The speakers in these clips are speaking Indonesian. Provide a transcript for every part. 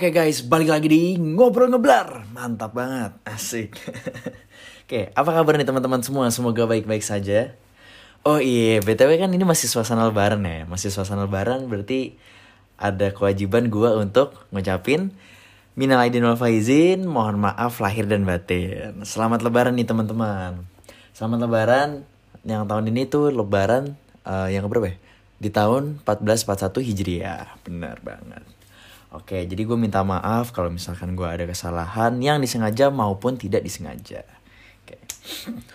Oke guys, balik lagi di Ngobrol Ngeblar. Mantap banget, asik. Oke, apa kabar nih teman-teman semua? Semoga baik-baik saja. Oh iya, BTW kan ini masih suasana lebaran ya. Masih suasana lebaran berarti ada kewajiban gua untuk ngucapin Minal aidin wal faizin, mohon maaf lahir dan batin. Selamat lebaran nih teman-teman. Selamat lebaran yang tahun ini tuh lebaran uh, yang berapa ya? Di tahun 1441 Hijriah. Benar banget. Oke, jadi gue minta maaf kalau misalkan gue ada kesalahan yang disengaja maupun tidak disengaja. Oke.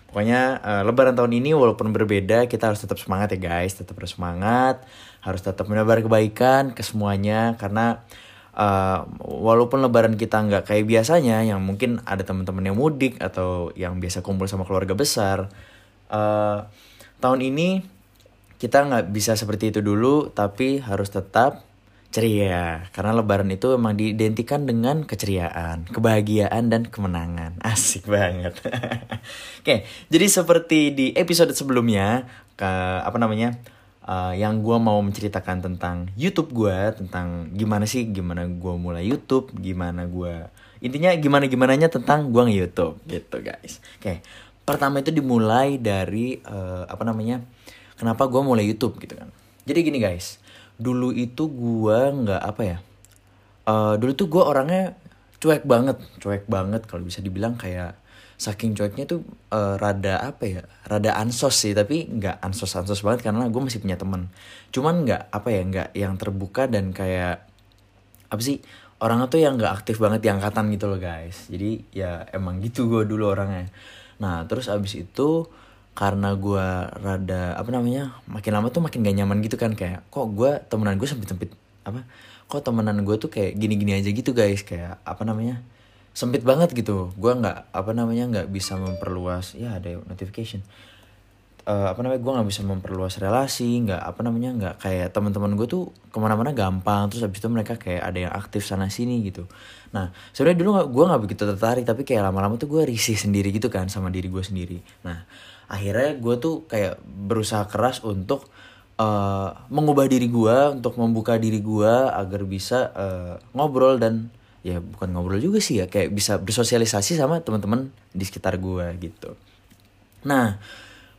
Pokoknya uh, lebaran tahun ini walaupun berbeda, kita harus tetap semangat ya guys, tetap harus semangat, harus tetap menebar kebaikan ke semuanya karena uh, walaupun lebaran kita nggak kayak biasanya yang mungkin ada teman-teman yang mudik atau yang biasa kumpul sama keluarga besar uh, tahun ini kita nggak bisa seperti itu dulu tapi harus tetap ceria karena lebaran itu memang diidentikan dengan keceriaan, kebahagiaan dan kemenangan. Asik banget. Oke, jadi seperti di episode sebelumnya ke apa namanya? Uh, yang gue mau menceritakan tentang YouTube gue, tentang gimana sih, gimana gue mulai YouTube, gimana gue intinya gimana gimananya tentang gue nge YouTube gitu guys. Oke, pertama itu dimulai dari uh, apa namanya? Kenapa gue mulai YouTube gitu kan? Jadi gini guys, dulu itu gue nggak apa ya uh, dulu tuh gue orangnya cuek banget cuek banget kalau bisa dibilang kayak saking cueknya tuh uh, rada apa ya rada ansos sih tapi nggak ansos ansos banget karena gue masih punya temen cuman nggak apa ya nggak yang terbuka dan kayak apa sih orang tuh yang nggak aktif banget di angkatan gitu loh guys. Jadi ya emang gitu gue dulu orangnya. Nah terus abis itu karena gue rada apa namanya makin lama tuh makin gak nyaman gitu kan kayak kok gue temenan gue sempit sempit apa kok temenan gue tuh kayak gini gini aja gitu guys kayak apa namanya sempit banget gitu. Gue nggak apa namanya nggak bisa memperluas ya ada notification uh, apa namanya gue nggak bisa memperluas relasi nggak apa namanya nggak kayak teman-teman gue tuh ke mana-mana gampang terus habis itu mereka kayak ada yang aktif sana sini gitu. Nah sebenarnya dulu gue nggak begitu tertarik tapi kayak lama-lama tuh gue risih sendiri gitu kan sama diri gue sendiri. Nah akhirnya gue tuh kayak berusaha keras untuk uh, mengubah diri gue untuk membuka diri gue agar bisa uh, ngobrol dan ya bukan ngobrol juga sih ya kayak bisa bersosialisasi sama teman-teman di sekitar gue gitu. Nah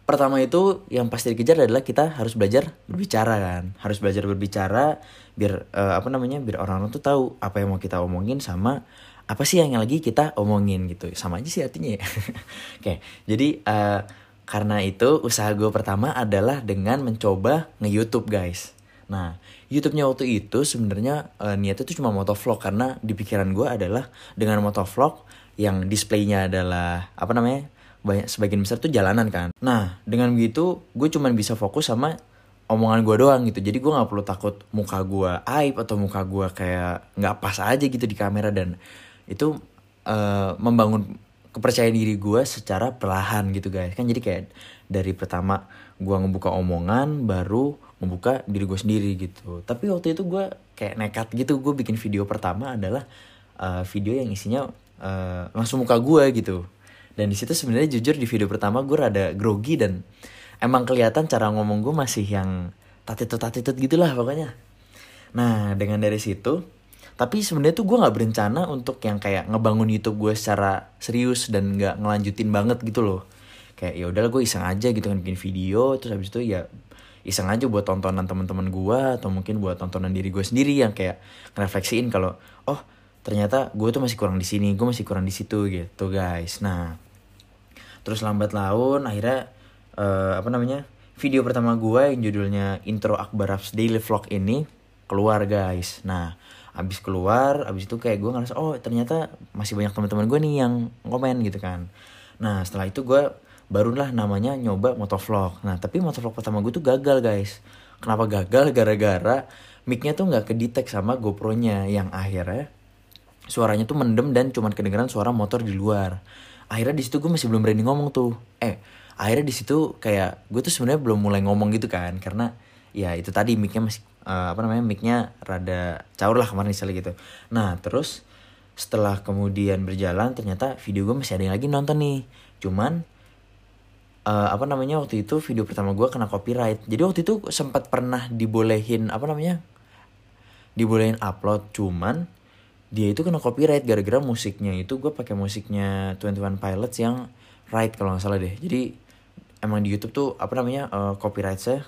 pertama itu yang pasti dikejar adalah kita harus belajar berbicara kan. Harus belajar berbicara biar uh, apa namanya biar orang-orang tuh tahu apa yang mau kita omongin sama apa sih yang lagi kita omongin gitu. Sama aja sih artinya ya. Oke jadi uh, karena itu usaha gue pertama adalah dengan mencoba nge-youtube guys. Nah, YouTube-nya waktu itu sebenarnya uh, niatnya itu cuma motovlog karena di pikiran gue adalah dengan motovlog yang displaynya adalah apa namanya banyak sebagian besar tuh jalanan kan. Nah, dengan begitu gue cuma bisa fokus sama omongan gue doang gitu. Jadi gue nggak perlu takut muka gue aib atau muka gue kayak nggak pas aja gitu di kamera. Dan itu uh, membangun kepercayaan diri gue secara perlahan gitu guys. Kan jadi kayak dari pertama gue ngebuka omongan baru ngebuka diri gue sendiri gitu. Tapi waktu itu gue kayak nekat gitu. Gue bikin video pertama adalah uh, video yang isinya uh, langsung muka gue gitu dan di situ sebenarnya jujur di video pertama gue rada grogi dan emang kelihatan cara ngomong gue masih yang tatitut tatitut gitulah pokoknya. Nah dengan dari situ tapi sebenarnya tuh gue nggak berencana untuk yang kayak ngebangun YouTube gue secara serius dan nggak ngelanjutin banget gitu loh. Kayak ya udahlah gue iseng aja gitu kan bikin video. Terus habis itu ya iseng aja buat tontonan teman-teman gue atau mungkin buat tontonan diri gue sendiri yang kayak ngerefleksiin kalau oh ternyata gue tuh masih kurang di sini gue masih kurang di situ gitu guys. Nah terus lambat laun akhirnya uh, apa namanya video pertama gue yang judulnya intro Akbar Daily Vlog ini keluar guys. Nah abis keluar abis itu kayak gue ngerasa oh ternyata masih banyak teman-teman gue nih yang komen gitu kan. Nah setelah itu gue barulah namanya nyoba motovlog. Nah tapi motovlog pertama gue tuh gagal guys. Kenapa gagal? Gara-gara micnya tuh nggak kedetek sama GoPro-nya yang akhirnya suaranya tuh mendem dan cuman kedengeran suara motor di luar akhirnya di situ gue masih belum berani ngomong tuh. Eh akhirnya di situ kayak gue tuh sebenarnya belum mulai ngomong gitu kan karena ya itu tadi micnya masih uh, apa namanya micnya rada caur lah kemarin misalnya gitu. Nah terus setelah kemudian berjalan ternyata video gue masih ada yang lagi nonton nih. Cuman uh, apa namanya waktu itu video pertama gue kena copyright. Jadi waktu itu sempat pernah dibolehin apa namanya dibolehin upload cuman dia itu kena copyright gara-gara musiknya. Itu gue pakai musiknya Twenty One Pilots yang right kalau nggak salah deh. Jadi emang di YouTube tuh apa namanya uh, copyright saya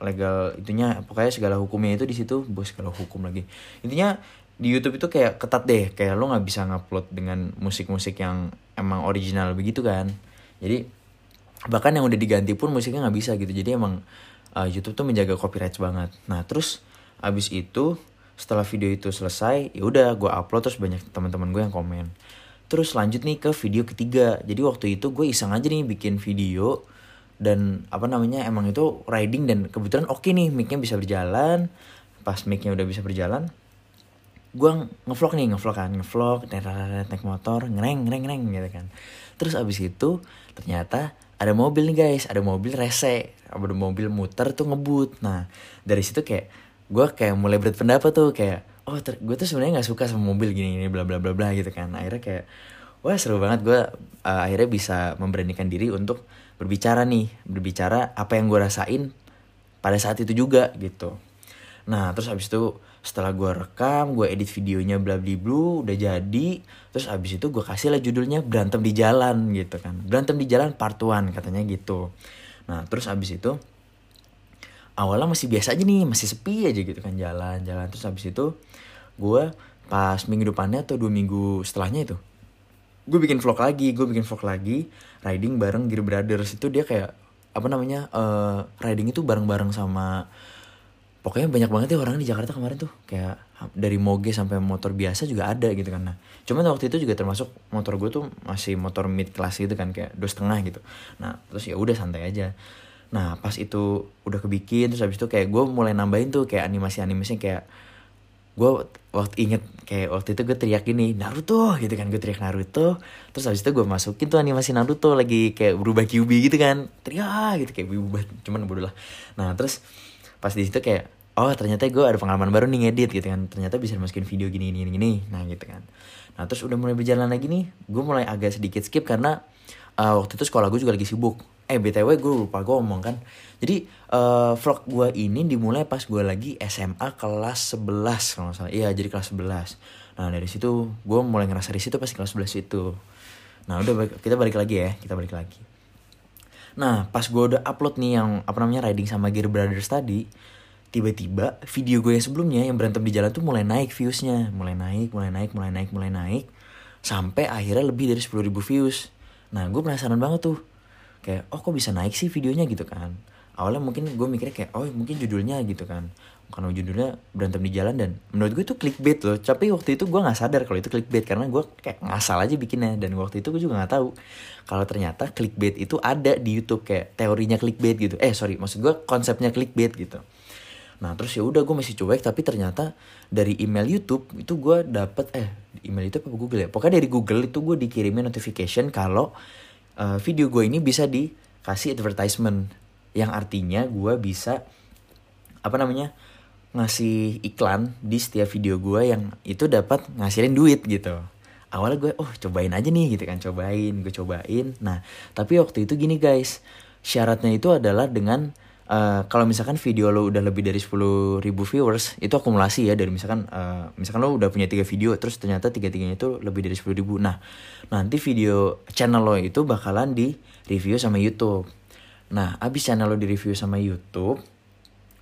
legal itunya pokoknya segala hukumnya itu di situ. Bos segala hukum lagi. Intinya di YouTube itu kayak ketat deh. Kayak lo nggak bisa ngupload dengan musik-musik yang emang original begitu kan. Jadi bahkan yang udah diganti pun musiknya nggak bisa gitu. Jadi emang uh, YouTube tuh menjaga copyright banget. Nah terus abis itu setelah video itu selesai ya udah gue upload terus banyak teman-teman gue yang komen. Terus lanjut nih ke video ketiga. Jadi waktu itu gue iseng aja nih bikin video dan apa namanya emang itu riding dan kebetulan oke okay nih micnya bisa berjalan. Pas micnya udah bisa berjalan gue ngevlog nih ngevlog kan ngevlog naik motor ngereng ngereng ngereng gitu kan. Terus abis itu ternyata ada mobil nih guys ada mobil rese ada mobil muter tuh ngebut. Nah dari situ kayak gue kayak mulai berpendapat tuh kayak oh gue tuh sebenarnya nggak suka sama mobil gini gini bla bla bla bla gitu kan. Akhirnya kayak wah seru banget gue uh, akhirnya bisa memberanikan diri untuk berbicara nih berbicara apa yang gue rasain pada saat itu juga gitu. Nah terus abis itu setelah gue rekam gue edit videonya bla bla bla udah jadi. Terus abis itu gue kasih lah judulnya berantem di jalan gitu kan. Berantem di jalan part one katanya gitu. Nah terus abis itu awalnya masih biasa aja nih masih sepi aja gitu kan jalan-jalan terus habis itu gue pas minggu depannya atau dua minggu setelahnya itu gue bikin vlog lagi gue bikin vlog lagi riding bareng Gear Brothers. Itu dia kayak apa namanya uh, riding itu bareng-bareng sama pokoknya banyak banget ya orang di Jakarta kemarin tuh. Kayak dari moge sampai motor biasa juga ada gitu kan. Nah cuman waktu itu juga termasuk motor gue tuh masih motor mid class gitu kan kayak dua setengah gitu. Nah terus ya udah santai aja Nah pas itu udah kebikin terus habis itu kayak gue mulai nambahin tuh kayak animasi-animasinya kayak gue waktu inget kayak waktu itu gue teriak gini Naruto gitu kan gue teriak Naruto. Terus habis itu gue masukin tuh animasi Naruto lagi kayak berubah QB gitu kan. Teriak gitu kayak berubah cuman bodoh lah. Nah terus pas di situ kayak oh ternyata gue ada pengalaman baru nih ngedit gitu kan. Ternyata bisa masukin video gini gini gini nah gitu kan. Nah terus udah mulai berjalan lagi nih gue mulai agak sedikit skip karena uh, waktu itu sekolah gue juga lagi sibuk eh btw gue lupa gue ngomong kan. Jadi uh, vlog gue ini dimulai pas gue lagi SMA kelas 11 kalau salah. Iya jadi kelas 11 nah dari situ gue mulai ngerasa di situ pas kelas 11 itu. Nah udah kita balik lagi ya kita balik lagi. Nah pas gue udah upload nih yang apa namanya riding sama Gear Brothers tadi tiba-tiba video gue yang sebelumnya yang berantem di jalan tuh mulai naik viewsnya. Mulai naik mulai naik mulai naik mulai naik. Sampai akhirnya lebih dari 10.000 views. Nah gue penasaran banget tuh kayak oh kok bisa naik sih videonya? Gitu kan. Awalnya mungkin gue mikirnya kayak oh mungkin judulnya gitu kan. Karena judulnya berantem di jalan dan menurut gue itu clickbait loh. Tapi waktu itu gue nggak sadar kalau itu clickbait karena gue kayak ngasal aja bikinnya dan waktu itu gue juga nggak tahu kalau ternyata clickbait itu ada di YouTube kayak teorinya clickbait gitu. Eh sorry maksud gue konsepnya clickbait gitu. Nah terus ya udah gue masih cuek tapi ternyata dari email YouTube itu gue dapet eh email itu apa Google ya? Pokoknya dari Google itu gue dikirimin notification kalau uh, video gue ini bisa dikasih advertisement. Yang artinya gue bisa apa namanya ngasih iklan di setiap video gue yang itu dapat ngasilin duit gitu. Awalnya gue oh cobain aja nih gitu kan cobain gue cobain. Nah tapi waktu itu gini guys syaratnya itu adalah dengan Uh, kalau misalkan video lo udah lebih dari 10 ribu viewers itu akumulasi ya. Dari misalkan uh, misalkan lo udah punya tiga video terus ternyata tiga tiganya itu lebih dari 10 ribu. Nah nanti video channel lo itu bakalan di review sama YouTube. Nah abis channel lo di review sama YouTube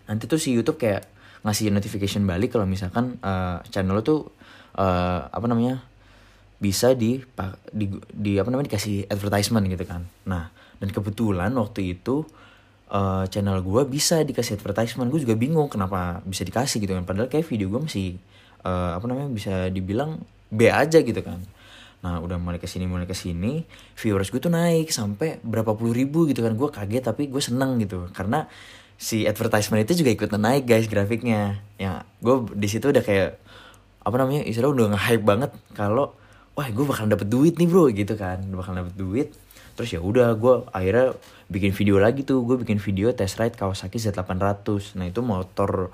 nanti tuh si YouTube kayak ngasih notification balik kalau misalkan uh, channel lo tuh uh, apa namanya bisa di, di di apa namanya dikasih advertisement gitu kan. Nah dan kebetulan waktu itu uh, channel gue bisa dikasih advertisement. Gue juga bingung kenapa bisa dikasih gitu kan. Padahal kayak video gue masih uh, apa namanya bisa dibilang B aja gitu kan. Nah udah mulai ke sini mulai ke sini viewers gue tuh naik sampai berapa puluh ribu gitu kan. Gue kaget tapi gue seneng gitu. Karena si advertisement itu juga ikut naik guys grafiknya. Ya gue di situ udah kayak apa namanya istilah udah nge-hype banget kalau wah gue bakal dapet duit nih bro gitu kan. Bakal dapet duit terus ya udah gue akhirnya bikin video lagi tuh. Gue bikin video test ride Kawasaki Z800 nah itu motor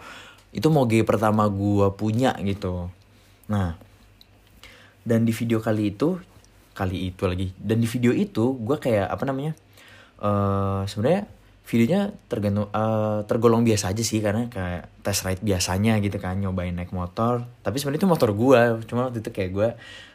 itu moge pertama gue punya gitu. Nah dan di video kali itu kali itu lagi dan di video itu gue kayak apa namanya uh, sebenarnya videonya tergantung uh, tergolong biasa aja sih karena kayak test ride biasanya gitu kan nyobain naik motor. Tapi sebenarnya itu motor gue cuma waktu itu kayak gue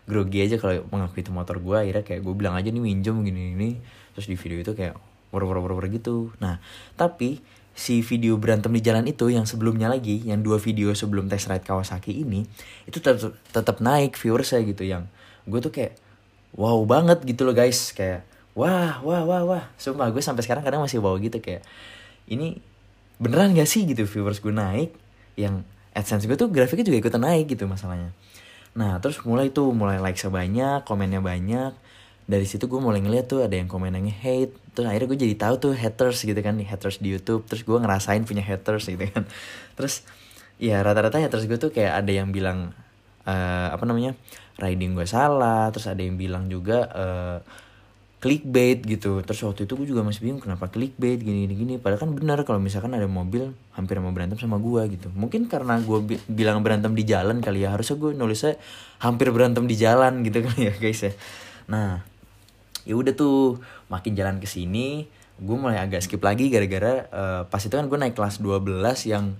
grogi aja kalau mengakui itu motor gue akhirnya kayak gue bilang aja nih minjem gini gini terus di video itu kayak wor-wor-wor gitu. Nah tapi si video berantem di jalan itu yang sebelumnya lagi yang dua video sebelum test ride Kawasaki ini itu tetap tetap naik viewersnya gitu. Yang gue tuh kayak wow banget gitu loh guys. Kayak wah wah wah wah. Sumpah gue sampai sekarang kadang masih bawa gitu kayak ini beneran gak sih? Gitu viewers gue naik yang adsense gue tuh grafiknya juga ikutan naik gitu masalahnya. Nah terus mulai tuh mulai like sebanyak komennya banyak. Dari situ gue mulai ngeliat tuh ada yang komennya hate. Terus akhirnya gue jadi tahu tuh haters gitu kan haters di YouTube. Terus gue ngerasain punya haters gitu kan. Terus ya rata-rata haters gue tuh kayak ada yang bilang uh, apa namanya riding gue salah. Terus ada yang bilang juga uh, clickbait gitu. Terus waktu itu gue juga masih bingung kenapa clickbait gini gini gini. Padahal kan benar kalau misalkan ada mobil hampir mau berantem sama gue gitu. Mungkin karena gue bi bilang berantem di jalan kali ya harusnya gue nulisnya hampir berantem di jalan gitu kan ya guys ya. Nah ya udah tuh makin jalan ke sini gue mulai agak skip lagi gara-gara uh, pas itu kan gue naik kelas 12 yang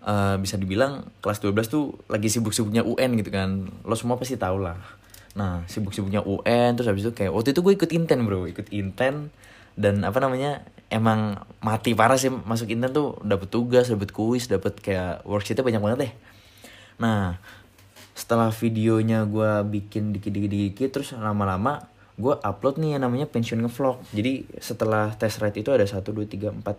uh, bisa dibilang kelas 12 tuh lagi sibuk-sibuknya UN gitu kan. Lo semua pasti tau lah nah sibuk-sibuknya UN terus habis itu kayak waktu itu gue ikut inten bro ikut inten. Dan apa namanya emang mati parah sih masuk inten tuh dapet tugas dapet kuis dapet kayak worksheetnya banyak banget deh. Nah setelah videonya gue bikin dikit-dikit terus lama-lama gue upload nih yang namanya pensiun ngevlog. Jadi setelah test ride itu ada satu dua tiga empat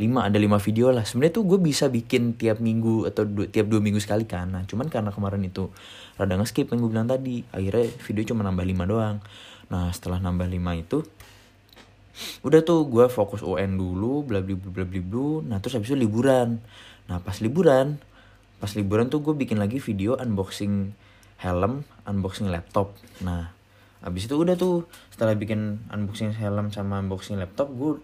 lima ada lima video lah. Sebenarnya tuh gue bisa bikin tiap minggu atau du tiap dua minggu sekali kan. Nah cuman karena kemarin itu rada nge-skip yang gue bilang tadi akhirnya video cuma nambah lima doang. Nah setelah nambah lima itu udah tuh gue fokus UN dulu bla bla bla bla nah terus habis itu liburan. Nah pas liburan pas liburan tuh gue bikin lagi video unboxing helm unboxing laptop. Nah habis itu udah tuh setelah bikin unboxing helm sama unboxing laptop gue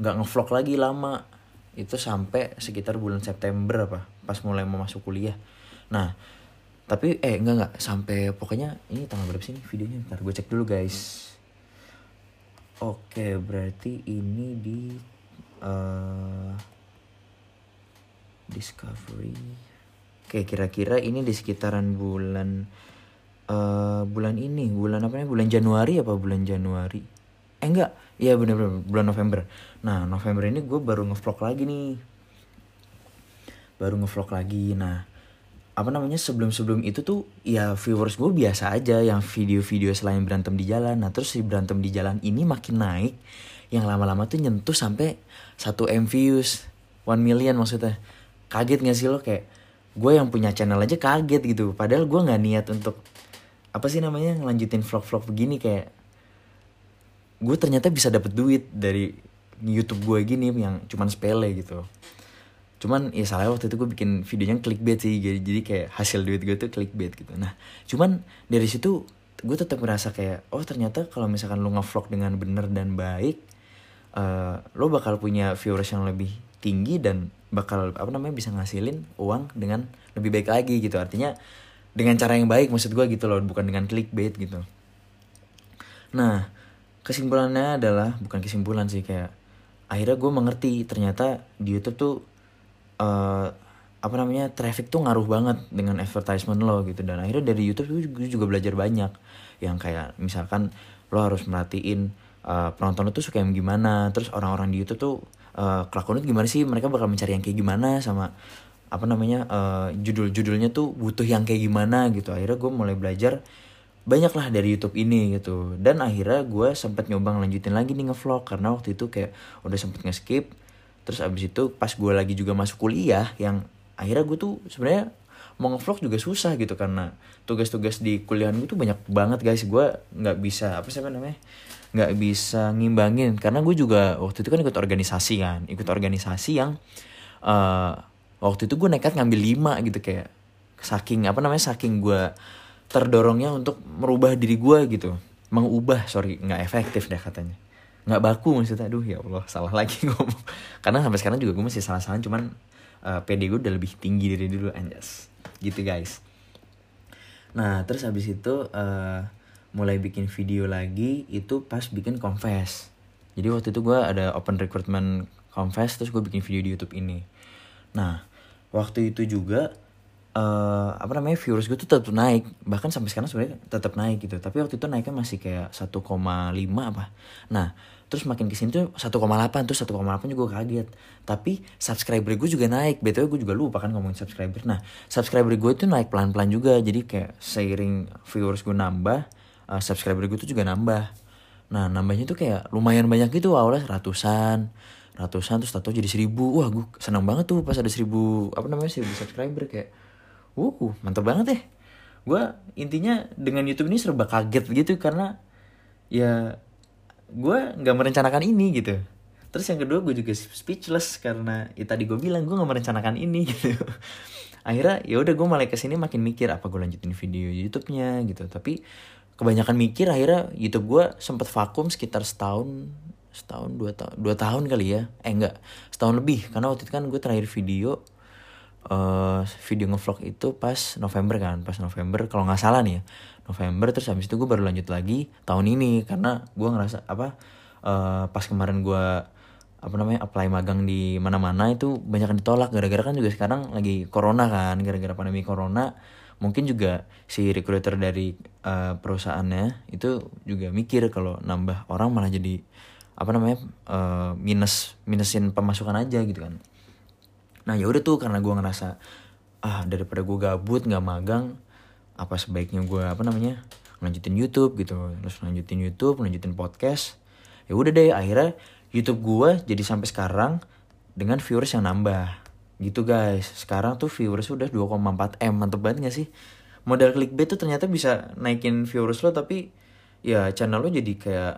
nggak ngevlog lagi lama itu sampai sekitar bulan September apa pas mulai mau masuk kuliah. Nah tapi eh enggak enggak. Sampai pokoknya ini tanggal berapa sih ini videonya? Ntar gue cek dulu guys. Oke berarti ini di uh, discovery. Oke kira-kira ini di sekitaran bulan uh, bulan ini. Bulan apa nih bulan Januari apa bulan Januari eh enggak. Iya bener-bener bulan November. Nah November ini gue baru ngevlog lagi nih. Baru ngevlog lagi. Nah apa namanya sebelum sebelum itu tuh ya viewers gue biasa aja yang video-video selain berantem di jalan. Nah terus si berantem di jalan ini makin naik. Yang lama-lama tuh nyentuh sampai satu m views. One million maksudnya. Kaget gak sih lo? Kayak gue yang punya channel aja kaget gitu. Padahal gue nggak niat untuk apa sih namanya ngelanjutin vlog-vlog begini. Kayak gue ternyata bisa dapet duit dari YouTube gue gini yang cuman sepele gitu. Cuman ya salah waktu itu gue bikin videonya clickbait sih jadi jadi kayak hasil duit gue tuh clickbait gitu. Nah cuman dari situ gue tetap merasa kayak oh ternyata kalau misalkan lo ngevlog dengan bener dan baik uh, lo bakal punya viewers yang lebih tinggi dan bakal apa namanya bisa ngasilin uang dengan lebih baik lagi gitu. Artinya dengan cara yang baik maksud gue gitu loh bukan dengan clickbait gitu. Nah kesimpulannya adalah bukan kesimpulan sih kayak akhirnya gue mengerti ternyata di YouTube tuh uh, apa namanya traffic tuh ngaruh banget dengan advertisement lo gitu. Dan akhirnya dari YouTube tuh gue juga belajar banyak. Yang kayak misalkan lo harus merhatiin uh, penonton lo tuh suka yang gimana. Terus orang-orang di YouTube tuh uh, kelakuan gimana sih? Mereka bakal mencari yang kayak gimana sama apa namanya uh, judul-judulnya tuh butuh yang kayak gimana gitu. Akhirnya gue mulai belajar banyak lah dari YouTube ini gitu. Dan akhirnya gue sempat nyoba ngelanjutin lagi nih ngevlog karena waktu itu kayak udah sempet nge-skip. Terus abis itu pas gue lagi juga masuk kuliah yang akhirnya gue tuh sebenarnya mau ngevlog juga susah gitu. Karena tugas-tugas di kuliahan gue tuh banyak banget guys. Gue nggak bisa apa sih namanya nggak bisa ngimbangin. Karena gue juga waktu itu kan ikut organisasi kan ikut organisasi yang uh, waktu itu gue nekat ngambil lima gitu. Kayak saking apa namanya saking gue terdorongnya untuk merubah diri gue gitu. Mengubah sorry nggak efektif deh katanya. Nggak baku maksudnya aduh ya allah salah lagi ngomong. Karena sampai sekarang juga gue masih salah salah cuman uh, eh, PD gue udah lebih tinggi dari dulu anjas. Gitu guys. Nah terus habis itu uh, mulai bikin video lagi itu pas bikin confess. Jadi waktu itu gue ada open recruitment confess terus gue bikin video di YouTube ini. Nah waktu itu juga uh, apa namanya viewers gue tuh tetap naik. Bahkan sampai sekarang sebenarnya tetap naik gitu. Tapi waktu itu naiknya masih kayak 1,5 apa. Nah terus makin ke sini tuh 1,8 terus 1,8 juga kaget. Tapi subscriber gue juga naik. Btw gue juga lupa kan ngomongin subscriber. Nah subscriber gue itu naik pelan pelan juga. Jadi kayak seiring viewers gue nambah uh, subscriber gue tuh juga nambah. Nah nambahnya tuh kayak lumayan banyak gitu. Awalnya ratusan ratusan terus tato jadi seribu. Wah gue senang banget tuh pas ada seribu apa namanya seribu subscriber kayak uh mantap banget ya gue intinya dengan YouTube ini serba kaget gitu karena ya gue nggak merencanakan ini gitu. Terus yang kedua gue juga speechless karena ya tadi gue bilang gue nggak merencanakan ini gitu. Akhirnya ya udah gue malah ke sini makin mikir apa gue lanjutin video YouTube-nya gitu. Tapi kebanyakan mikir akhirnya YouTube gue sempet vakum sekitar setahun setahun dua tahun dua tahun kali ya. Eh enggak setahun lebih. Karena waktu itu kan gue terakhir video uh, video ngevlog itu pas November kan pas November kalau nggak salah nih ya November terus habis itu gue baru lanjut lagi tahun ini karena gue ngerasa apa uh, pas kemarin gue apa namanya apply magang di mana-mana itu banyak yang ditolak gara-gara kan juga sekarang lagi corona kan gara-gara pandemi corona mungkin juga si recruiter dari uh, perusahaannya itu juga mikir kalau nambah orang malah jadi apa namanya uh, minus minusin pemasukan aja gitu kan nah ya udah tuh karena gue ngerasa ah daripada gue gabut nggak magang apa sebaiknya gue apa namanya lanjutin YouTube gitu. Terus lanjutin YouTube lanjutin podcast. Ya udah deh akhirnya YouTube gue jadi sampai sekarang dengan viewers yang nambah. Gitu guys. Sekarang tuh viewers udah 2,4 m. Mantep banget gak sih? Modal clickbait tuh ternyata bisa naikin viewers lo tapi ya channel lo jadi kayak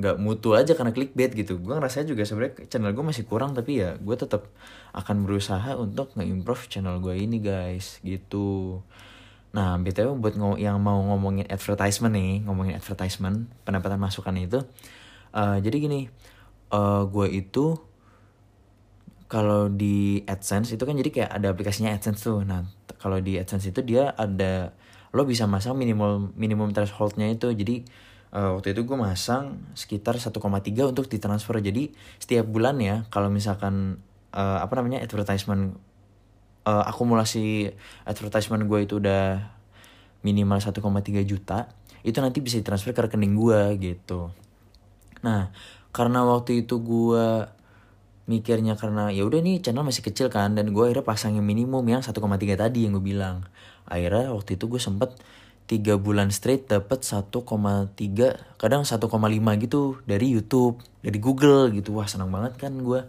nggak mutu aja karena clickbait gitu. Gue ngerasa juga sebenarnya channel gue masih kurang tapi ya gue tetap akan berusaha untuk nge-improve channel gue ini guys. Gitu. Nah btw buat ng yang mau ngomongin advertisement nih ngomongin advertisement pendapatan masukan itu uh, jadi gini uh, gue itu kalau di AdSense itu kan jadi kayak ada aplikasinya AdSense tuh. Nah kalau di AdSense itu dia ada lo bisa masang minimal minimum thresholdnya itu. Jadi uh, waktu itu gue masang sekitar 1,3 untuk ditransfer. Jadi setiap bulan ya kalau misalkan uh, apa namanya advertisement uh, akumulasi advertisement gue itu udah minimal 1,3 juta itu nanti bisa ditransfer ke rekening gue gitu. Nah karena waktu itu gue mikirnya karena ya udah nih channel masih kecil kan dan gue akhirnya pasangin minimum yang 1,3 tadi yang gue bilang. Akhirnya waktu itu gue sempet tiga bulan straight dapat 1,3 kadang 1,5 gitu dari YouTube dari Google gitu. Wah senang banget kan gue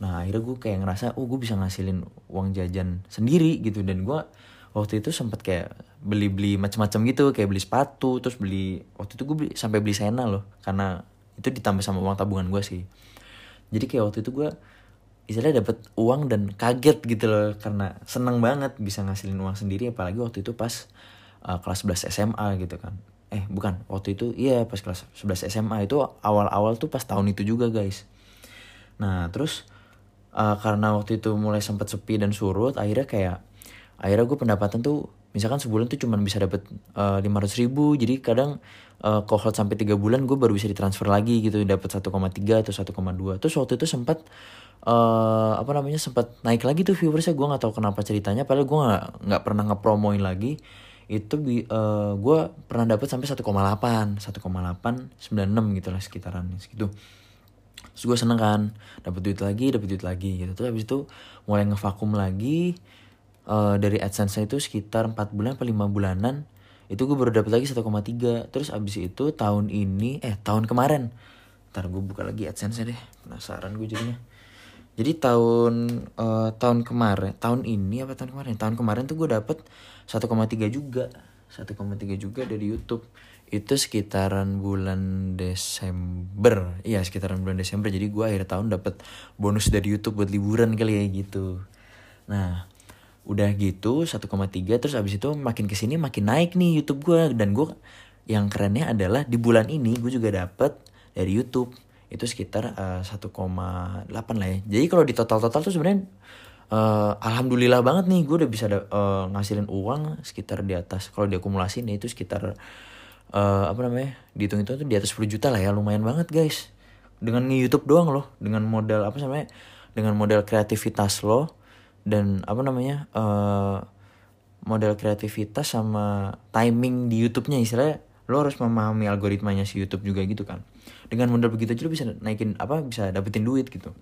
nah akhirnya gue kayak ngerasa oh gue bisa ngasilin uang jajan sendiri gitu. Dan gue waktu itu sempet kayak beli-beli macam-macam gitu kayak beli sepatu terus beli waktu itu gue beli, sampai beli sena loh. Karena itu ditambah sama uang tabungan gue sih. Jadi kayak waktu itu gue istilahnya dapat uang dan kaget gitu loh karena seneng banget bisa ngasilin uang sendiri. Apalagi waktu itu pas uh, kelas 11 SMA gitu kan. Eh bukan waktu itu iya pas kelas 11 SMA itu awal-awal tuh pas tahun itu juga guys. Nah terus uh, karena waktu itu mulai sempat sepi dan surut akhirnya kayak akhirnya gue pendapatan tuh misalkan sebulan tuh cuma bisa dapat eh, lima ratus ribu jadi kadang uh, cohort sampai tiga bulan gue baru bisa ditransfer lagi gitu dapat 1,3 atau 1,2 terus waktu itu sempat uh, apa namanya sempat naik lagi tuh viewersnya gue nggak tahu kenapa ceritanya padahal gue nggak nggak pernah ngepromoin lagi itu uh, eh, gue pernah dapat sampai 1,8 1,8 96 gitu lah sekitaran segitu. Terus gue seneng kan dapat duit lagi dapat duit lagi gitu. Terus habis itu mulai ngevakum lagi uh, dari adsense itu sekitar 4 bulan atau 5 bulanan itu gue baru dapat lagi 1,3 terus abis itu tahun ini eh tahun kemarin ntar gue buka lagi adsense deh penasaran gue jadinya jadi tahun uh, tahun kemarin tahun ini apa tahun kemarin? Tahun kemarin tuh gue dapet 1,3 juga. 1,3 juga dari YouTube. Itu sekitaran bulan Desember. Iya sekitaran bulan Desember. Jadi gue akhir tahun dapet bonus dari YouTube buat liburan kali ya gitu. Nah udah gitu 1,3 terus abis itu makin ke sini makin naik nih YouTube gue dan gue yang kerennya adalah di bulan ini gue juga dapet dari YouTube itu sekitar uh, eh, 1,8 lah ya. Jadi kalau di total total tuh sebenarnya uh, alhamdulillah banget nih gue udah bisa uh, ngasilin uang sekitar di atas. Kalau diakumulasi nih itu sekitar uh, apa namanya dihitung itu tuh di atas 10 juta lah ya. Lumayan banget guys. Dengan nge-youtube doang loh. Dengan modal apa namanya dengan modal kreativitas lo dan apa namanya uh, model kreativitas sama timing di YouTube-nya istilahnya lo harus memahami algoritmanya si YouTube juga gitu kan. Dengan modal begitu aja lo bisa naikin apa bisa dapetin duit gitu.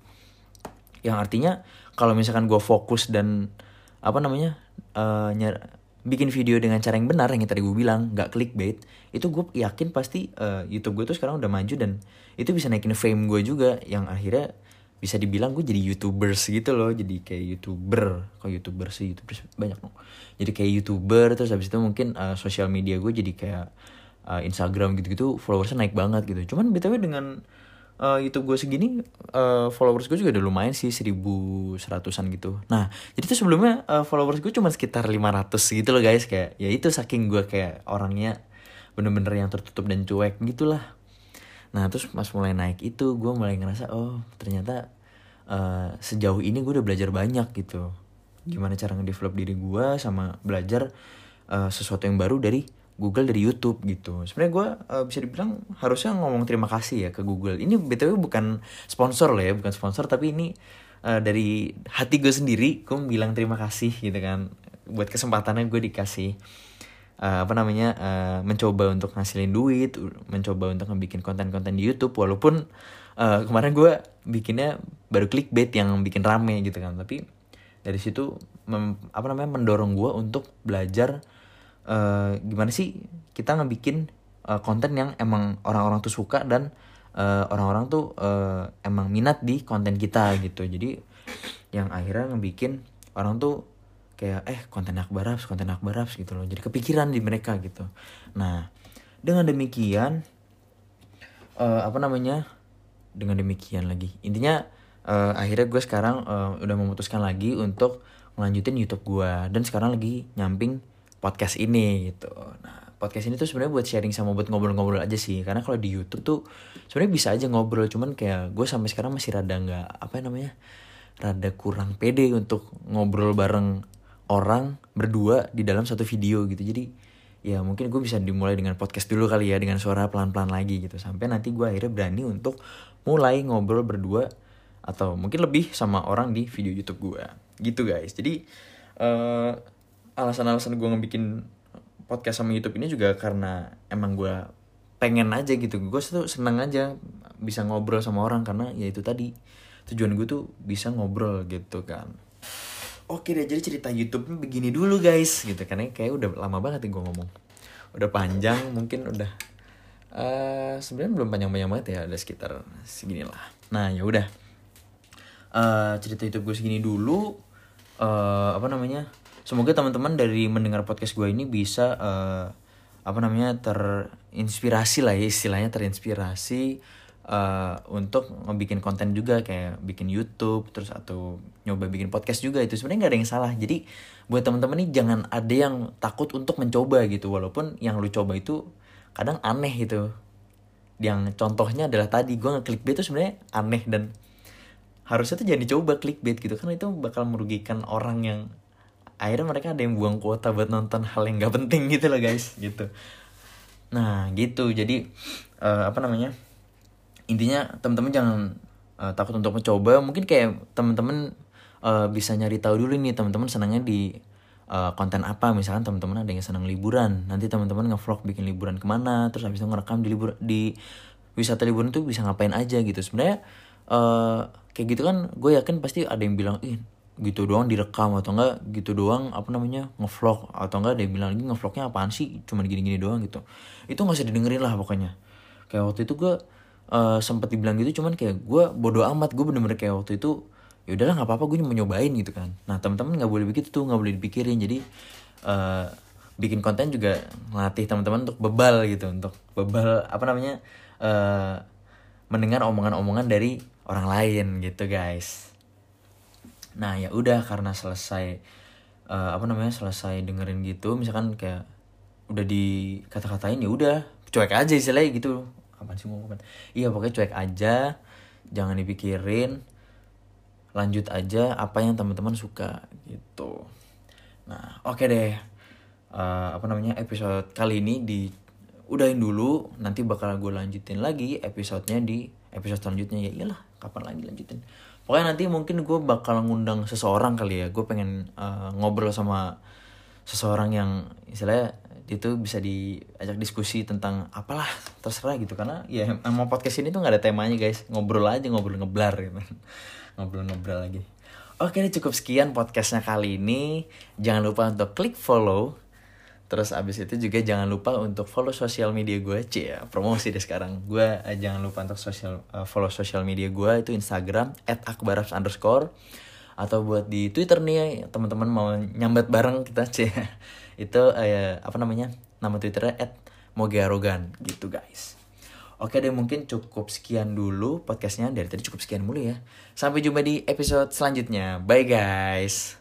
Yang artinya kalau misalkan gue fokus dan apa namanya uh, nyar bikin video dengan cara yang benar yang tadi gue bilang nggak clickbait itu gue yakin pasti uh, YouTube gue tuh sekarang udah maju dan itu bisa naikin fame gue juga. Yang akhirnya bisa dibilang gue jadi youtubers gitu loh jadi kayak youtuber. Kok youtuber sih? Youtubers banyak loh jadi kayak youtuber terus habis itu mungkin uh, sosial media gue jadi kayak uh, Instagram gitu-gitu followersnya naik banget gitu. Cuman btw dengan uh, YouTube gue segini uh, followers gue juga udah lumayan sih seribu seratusan gitu. Nah jadi tuh sebelumnya uh, followers gue cuma sekitar 500 gitu loh guys. Kayak ya itu saking gue kayak orangnya bener-bener yang tertutup dan cuek gitulah. Nah terus pas mulai naik itu gue mulai ngerasa oh ternyata uh, sejauh ini gue udah belajar banyak gitu. Gimana cara ngedevelop diri gue sama belajar uh, sesuatu yang baru dari Google dari YouTube gitu. Sebenarnya gue uh, bisa dibilang harusnya ngomong terima kasih ya ke Google. Ini btw bukan sponsor loh ya, bukan sponsor tapi ini uh, dari hati gue sendiri. Gue bilang terima kasih gitu kan buat kesempatannya gue dikasih uh, apa namanya uh, mencoba untuk ngasilin duit mencoba untuk ngebikin konten-konten di YouTube walaupun uh, kemarin gue bikinnya baru clickbait yang bikin rame gitu kan tapi dari situ mem, apa namanya mendorong gue untuk belajar uh, gimana sih kita ngebikin uh, konten yang emang orang-orang tuh suka dan orang-orang uh, tuh uh, emang minat di konten kita gitu. Jadi yang akhirnya ngebikin orang tuh kayak eh konten akbar konten akbar gitu loh. Jadi kepikiran di mereka gitu. Nah dengan demikian uh, apa namanya dengan demikian lagi. Intinya uh, akhirnya gue sekarang uh, udah memutuskan lagi untuk melanjutin YouTube gue. Dan sekarang lagi nyamping podcast ini gitu. Nah podcast ini tuh sebenarnya buat sharing sama buat ngobrol-ngobrol aja sih. Karena kalau di YouTube tuh sebenarnya bisa aja ngobrol cuman kayak gue sampai sekarang masih rada nggak apa namanya rada kurang pede untuk ngobrol bareng orang berdua di dalam satu video gitu. Jadi ya mungkin gue bisa dimulai dengan podcast dulu kali ya dengan suara pelan-pelan lagi gitu. Sampai nanti gue akhirnya berani untuk mulai ngobrol berdua atau mungkin lebih sama orang di video YouTube gue gitu guys. Jadi uh, alasan-alasan gue ngebikin podcast sama YouTube ini juga karena emang gue pengen aja gitu gue tuh seneng aja bisa ngobrol sama orang karena ya itu tadi tujuan gue tuh bisa ngobrol gitu kan Oke deh, jadi cerita YouTube begini dulu guys, gitu karena kayak udah lama banget nih gue ngomong. Udah panjang, mungkin udah uh, sebenarnya belum panjang-panjang banget ya, ada sekitar segini lah. Nah ya udah, uh, cerita YouTube gue segini dulu. Uh, apa namanya? Semoga teman-teman dari mendengar podcast gue ini bisa uh, apa namanya terinspirasi lah ya istilahnya terinspirasi uh, untuk ngebikin konten juga kayak bikin YouTube terus atau nyoba bikin podcast juga. Itu sebenarnya nggak ada yang salah. Jadi buat teman-teman nih jangan ada yang takut untuk mencoba gitu. Walaupun yang lu coba itu kadang aneh gitu. Yang contohnya adalah tadi gue ngeklik itu sebenarnya aneh dan harusnya tuh jangan dicoba clickbait gitu. Karena itu bakal merugikan orang yang akhirnya mereka ada yang buang kuota buat nonton hal yang gak penting gitu loh guys gitu. Nah gitu. Jadi uh, apa namanya intinya teman-teman jangan uh, takut untuk mencoba. Mungkin kayak teman-teman uh, bisa nyari tahu dulu nih teman-teman senangnya di konten apa. Misalkan teman-teman ada yang senang liburan. Nanti teman-teman ngevlog bikin liburan ke mana terus habis itu ngerekam di libur di wisata liburan tuh bisa ngapain aja gitu. Sebenarnya uh, kayak gitu kan gue yakin pasti ada yang bilang ih gitu doang direkam atau enggak gitu doang apa namanya ngevlog atau enggak yang bilang lagi ngevlognya apaan sih? Cuma gini-gini doang gitu. Itu nggak usah didengerin lah pokoknya. Kayak waktu itu gue uh, sempet dibilang gitu cuman kayak gue bodoh amat gue bener-bener kayak waktu itu ya udahlah nggak apa-apa gue nyobain gitu kan. Nah teman-teman nggak boleh begitu tuh nggak boleh dipikirin. Jadi uh, bikin konten juga ngelatih teman-teman untuk bebal gitu untuk bebal apa namanya uh, mendengar omongan-omongan dari orang lain gitu guys nah ya udah karena selesai uh, apa namanya selesai dengerin gitu misalkan kayak udah dikata-katain ya udah cuek aja istilahnya gitu. Apa sih ngomong iya pokoknya cuek aja jangan dipikirin lanjut aja apa yang teman-teman suka gitu. Nah oke okay deh uh, apa namanya episode kali ini di udahin dulu nanti bakal gue lanjutin lagi episodenya di episode selanjutnya. Ya iyalah kapan lagi lanjutin pokoknya nanti mungkin gue bakal ngundang seseorang kali ya. Gue pengen uh, ngobrol sama seseorang yang istilahnya itu bisa diajak diskusi tentang apalah terserah gitu. Karena ya emang podcast ini tuh nggak ada temanya guys. Ngobrol aja ngobrol ngeblar gitu. Ngobrol ngeblar lagi. Oke cukup sekian podcastnya kali ini. Jangan lupa untuk klik follow terus abis itu juga jangan lupa untuk follow sosial media gue c ya. Promosi deh sekarang. Gue uh, jangan lupa untuk sosial uh, follow sosial media gue itu instagram at akbarabs underscore atau buat di twitter nih teman-teman mau nyambat bareng kita c itu uh, apa namanya? Nama twitternya at mogearogan gitu guys. Oke deh mungkin cukup sekian dulu podcastnya. Dari tadi cukup sekian mulu ya. Sampai jumpa di episode selanjutnya. Bye guys.